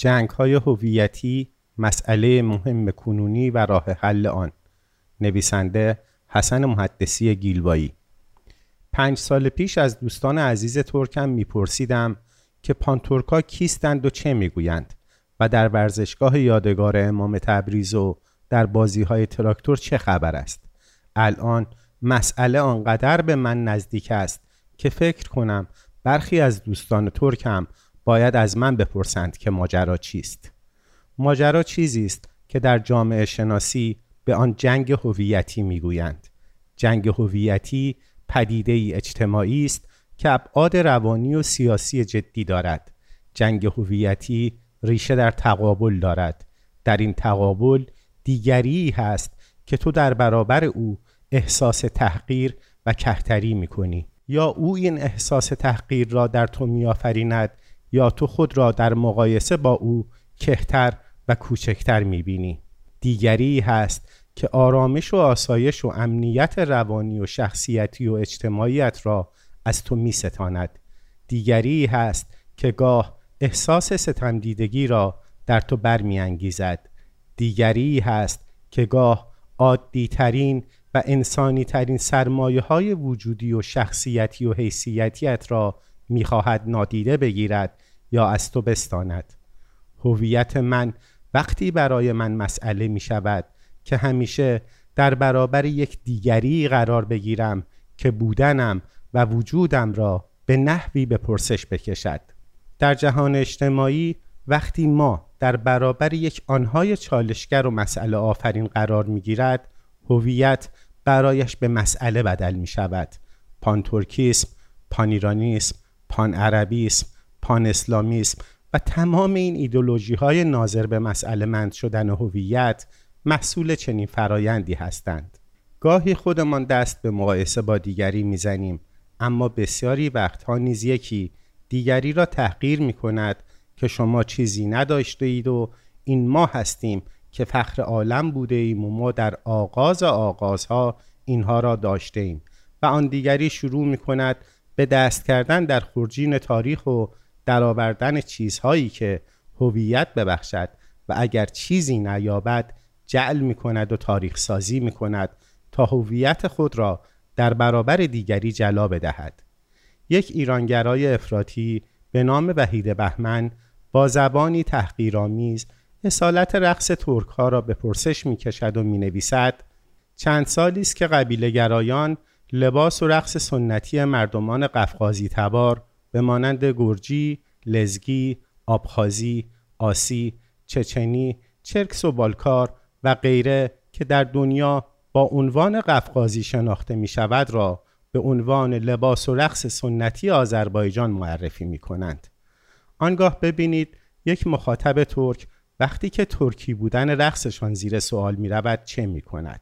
جنگ های هویتی مسئله مهم کنونی و راه حل آن. نویسنده حسن محدثی گیلبایی پنج سال پیش از دوستان عزیز ترکم میپرسیدم که پانتورکا کیستند و چه می‌گویند و در ورزشگاه یادگار امام تبریز و در بازی های تراکتور چه خبر است. الان مسئله آنقدر به من نزدیک است که فکر کنم برخی از دوستان ترکم باید از من بپرسند که ماجرا چیست. ماجرا چیزی است که در جامعه شناسی به آن جنگ هویتی می‌گویند. جنگ هویتی پدیده ای اجتماعی است که ابعاد روانی و سیاسی جدی دارد. جنگ هویتی ریشه در تقابل دارد. در این تقابل دیگری هست که تو در برابر او احساس تحقیر و کهتری می‌کنی. یا او این احساس تحقیر را در تو میآفریند یا تو خود را در مقایسه با او کهتر و کوچکتر می‌بینی دیگری هست که آرامش و آسایش و امنیت روانی و شخصیتی و اجتماعیت را از تو می ستاند. دیگری هست که گاه احساس ستمدیدگی را در تو برمیانگیزد. دیگری هست که گاه عادی ترین و انسانی ترین سرمایه های وجودی و شخصیتی و حیثیتیت را می‌خواهد نادیده بگیرد یا از تو بستاند. هویت من وقتی برای من مسئله می شود که همیشه در برابر یک دیگری قرار بگیرم که بودنم و وجودم را به نحوی به پرسش بکشد. در جهان اجتماعی وقتی ما در برابر یک آنهای چالشگر و مسئله آفرین قرار می گیرد هویت برایش به مسئله بدل می شود پان ترکیسم، پان عربیسم، پان اسلامیسم و تمام این ایدولوژی های ناظر به مسئله مند شدن هویت محصول چنین فرایندی هستند. گاهی خودمان دست به مقایسه با دیگری می‌زنیم اما بسیاری وقتها نیز یکی دیگری را تحقیر می کند که شما چیزی نداشته اید و این ما هستیم که فخر عالم بوده ایم و ما در آغاز آغازها اینها را داشته ایم و آن دیگری شروع می کند به دست کردن در خورجین تاریخ و درآوردن چیزهایی که هویت ببخشد و اگر چیزی نیابد جعل می کند و تاریخ سازی می کند تا هویت خود را در برابر دیگری جلا بدهد. یک ایرانگرای افراطی به نام وحید بهمن با زبانی تحقیرآمیز اصالت رقص ترک ها را به پرسش می کشد و می نویسد چند سالی است که قبیله گرایان لباس و رقص سنتی مردمان قفقازی تبار به مانند گرجی، لزگی، آبخازی، آسی، چچنی، چرکس و بالکار و غیره که در دنیا با عنوان قفقازی شناخته می شود را به عنوان لباس و رقص سنتی آذربایجان معرفی می کنند. آنگاه ببینید یک مخاطب ترک وقتی که ترکی بودن رقصشان زیر سوال می رود چه می کند؟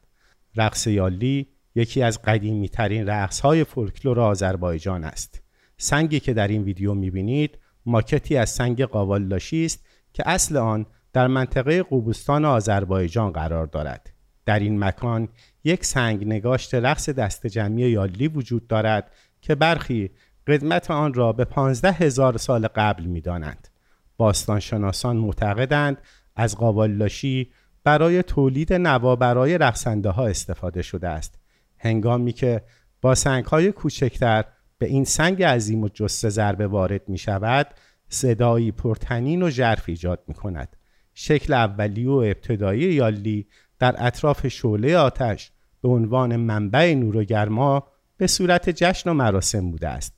رقص یالی یکی از قدیمی ترین رقص های فولکلور آذربایجان است. سنگی که در این ویدیو می بینید ماکتی از سنگ قاواللاشی است که اصل آن در منطقه قوبستان آذربایجان قرار دارد. در این مکان یک سنگ نگاشت رقص دست جمعی یالی وجود دارد که برخی قدمت آن را به پانزده هزار سال قبل می دانند. باستانشناسان معتقدند از قاواللاشی برای تولید نوا برای رقصنده ها استفاده شده است. هنگامی که با سنگ های کوچکتر به این سنگ عظیم و جسته ضربه وارد می شود صدایی پرتنین و ژرف ایجاد می کند. شکل اولی و ابتدایی یالی در اطراف شعله آتش به عنوان منبع نور و گرما به صورت جشن و مراسم بوده است.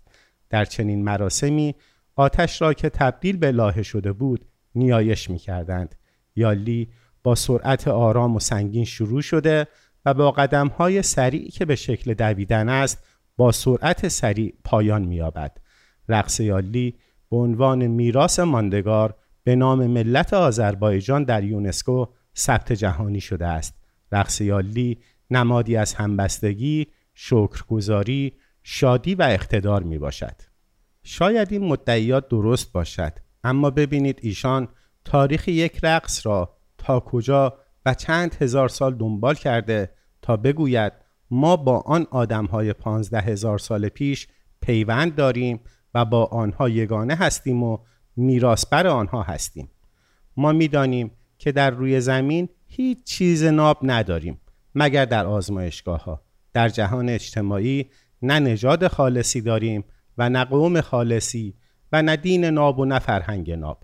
در چنین مراسمی آتش را که تبدیل به لاهه شده بود نیایش می کردند. یالی با سرعت آرام و سنگین شروع شده و با قدم های سریع که به شکل دویدن است با سرعت سریع پایان می‌یابد. رقص یالی به عنوان میراث ماندگار به نام ملت آذربایجان در یونسکو ثبت جهانی شده است. رقص یالی نمادی از همبستگی، شکرگزاری، شادی و اقتدار می باشد. شاید این مدعیات درست باشد اما ببینید ایشان تاریخ یک رقص را تا کجا و چند هزار سال دنبال کرده تا بگوید ما با آن آدم های پانزده هزار سال پیش پیوند داریم و با آنها یگانه هستیم و میراثبر آنها هستیم. ما می‌دانیم که در روی زمین هیچ چیز ناب نداریم مگر در آزمایشگاه ها در جهان اجتماعی نه نژاد خالصی داریم و نه قوم خالصی و نه دین ناب و نه فرهنگ ناب.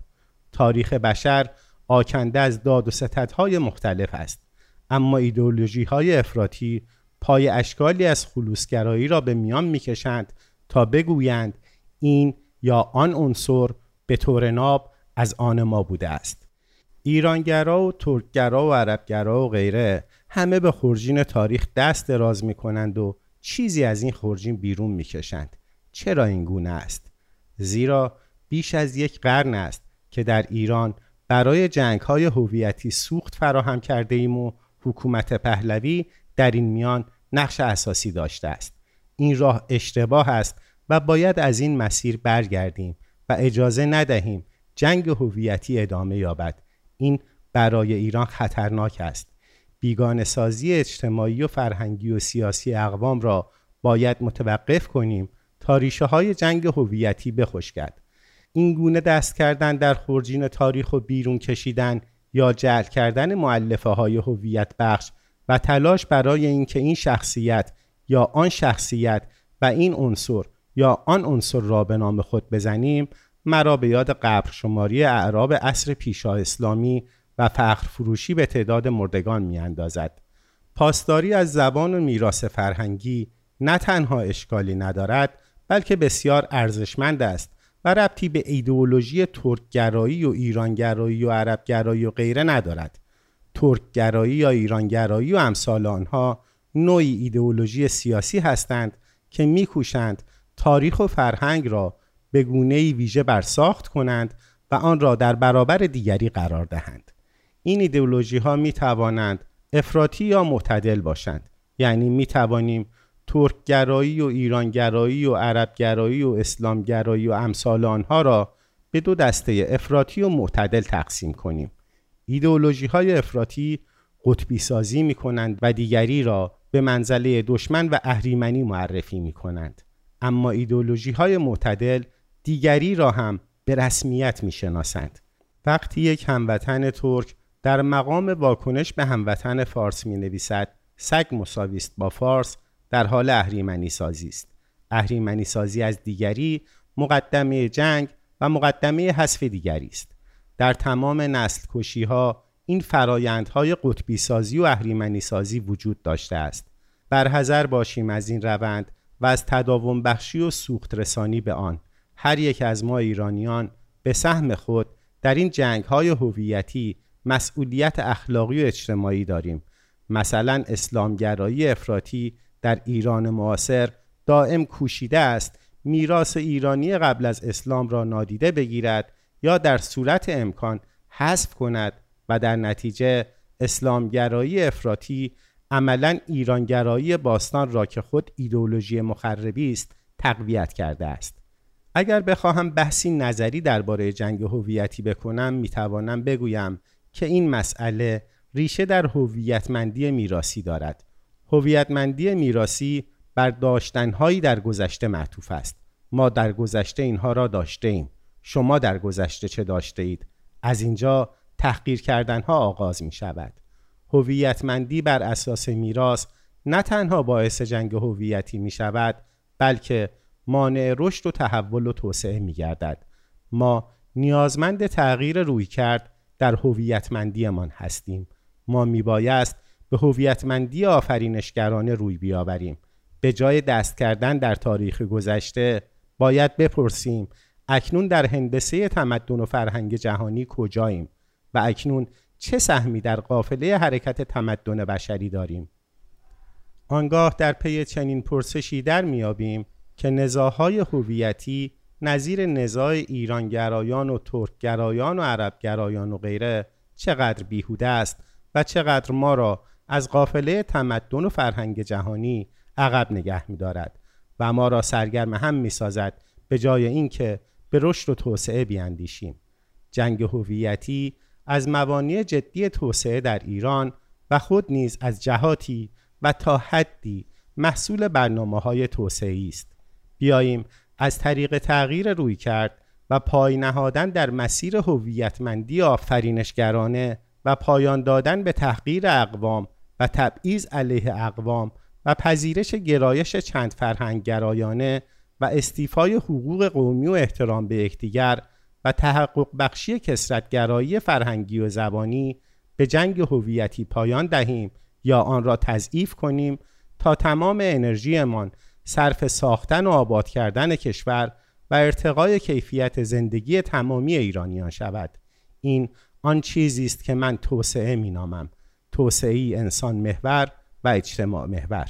تاریخ بشر آکنده از داد و ستدهای مختلف است اما ایدئولوژی های افراطی پای اشکالی از خلوصگرایی را به میان می‌کشند تا بگویند این یا آن عنصر به طور ناب از آن ما بوده است ایرانگرا و ترکگرا و عربگرا و غیره همه به خورجین تاریخ دست دراز می کنند و چیزی از این خورجین بیرون می کشند. چرا این گونه است؟ زیرا بیش از یک قرن است که در ایران برای جنگ های هویتی سوخت فراهم کرده ایم و حکومت پهلوی در این میان نقش اساسی داشته است. این راه اشتباه است و باید از این مسیر برگردیم و اجازه ندهیم جنگ هویتی ادامه یابد. این برای ایران خطرناک است. بیگان سازی اجتماعی و فرهنگی و سیاسی اقوام را باید متوقف کنیم تا ریشه های جنگ هویتی بخشکد. این گونه دست کردن در خورجین تاریخ و بیرون کشیدن یا جعل کردن معلفه های هویت بخش و تلاش برای اینکه این شخصیت یا آن شخصیت و این عنصر یا آن عنصر را به نام خود بزنیم مرا به یاد قبر شماری اعراب عصر پیشا اسلامی و فخر فروشی به تعداد مردگان می اندازد. پاسداری از زبان و میراث فرهنگی نه تنها اشکالی ندارد بلکه بسیار ارزشمند است ربطی به ایدئولوژی ترکگرایی و ایرانگرایی و عربگرایی و غیره ندارد. ترکگرایی یا ایرانگرایی و امثال آنها نوعی ایدئولوژی سیاسی هستند که میکوشند تاریخ و فرهنگ را به گونه ویژه برساخت کنند و آن را در برابر دیگری قرار دهند. این ایدئولوژی ها می افراطی یا معتدل باشند یعنی می توانیم ترکگرایی و ایرانگرایی و عربگرایی و اسلامگرایی و امثال آنها را به دو دسته افراطی و معتدل تقسیم کنیم. ایدئولوژی های افراطی قطبی سازی می کنند و دیگری را به منزله دشمن و اهریمنی معرفی می کنند اما ایدئولوژی های معتدل دیگری را هم به رسمیت می شناسند وقتی یک هموطن ترک در مقام واکنش به هموطن فارس می نویسد سگ مساویست با فارس در حال اهریمنی سازی است. اهریمنی سازی از دیگری مقدمه جنگ و مقدمه حذف دیگری است. در تمام نسل کشی ها این فرایندهای قطبی سازی و اهریمنی سازی وجود داشته است. برحذر باشیم از این روند و از تداوم بخشی و سوخت رسانی به آن. هر یک از ما ایرانیان به سهم خود در این جنگ های هویتی مسئولیت اخلاقی و اجتماعی داریم. مثلا اسلامگرایی افراطی در ایران معاصر دائم کوشیده است میراث ایرانی قبل از اسلام را نادیده بگیرد یا در صورت امکان حذف کند و در نتیجه اسلامگرایی افراطی عملا ایرانگرایی باستان را که خود ایدولوژی مخربی است تقویت کرده است. اگر بخواهم بحثی نظری درباره جنگ هویتی بکنم می‌توانم بگویم که این مسئله ریشه در هویتمندی میراسی دارد. هویتمندی میراسی بر داشتنهایی در گذشته معطوف است. ما در گذشته اینها را داشته ایم شما در گذشته چه داشته اید از اینجا تحقیر کردنها آغاز می شود هویتمندی بر اساس میراث نه تنها باعث جنگ هویتی می شود بلکه مانع رشد و تحول و توسعه می گردد ما نیازمند تغییر روی کرد در هویتمندیمان هستیم. ما میبایست به هویتمندی آفرینشگرانه روی بیاوریم. به جای دست کردن در تاریخ گذشته باید بپرسیم اکنون در هندسه تمدن و فرهنگ جهانی کجاییم؟ و اکنون چه سهمی در قافله حرکت تمدن بشری داریم؟ آنگاه در پی چنین پرسشی در میابیم که نزاهای هویتی نظیر نزاع ایرانگرایان و ترکگرایان و عربگرایان و غیره چقدر بیهوده است و چقدر ما را از قافله تمدن و فرهنگ جهانی عقب نگه می دارد و ما را سرگرم هم می سازد به جای اینکه به رشد و توسعه بیاندیشیم. جنگ هویتی از موانع جدی توسعه در ایران و خود نیز از جهاتی و تا حدی محصول برنامه های توسعه است. بیاییم از طریق تغییر روی کرد و پای نهادن در مسیر هویتمندی آفرینشگرانه و پایان دادن به تحقیر اقوام و تبعیض علیه اقوام و پذیرش گرایش چند فرهنگ گرایانه و استیفای حقوق قومی و احترام به یکدیگر و تحقق بخشی کسرتگرایی فرهنگی و زبانی به جنگ هویتی پایان دهیم یا آن را تضعیف کنیم تا تمام انرژیمان صرف ساختن و آباد کردن کشور و ارتقای کیفیت زندگی تمامی ایرانیان شود. این آن چیزی است که من توسعه می نامم. توسعه انسان محور و اجتماع محور.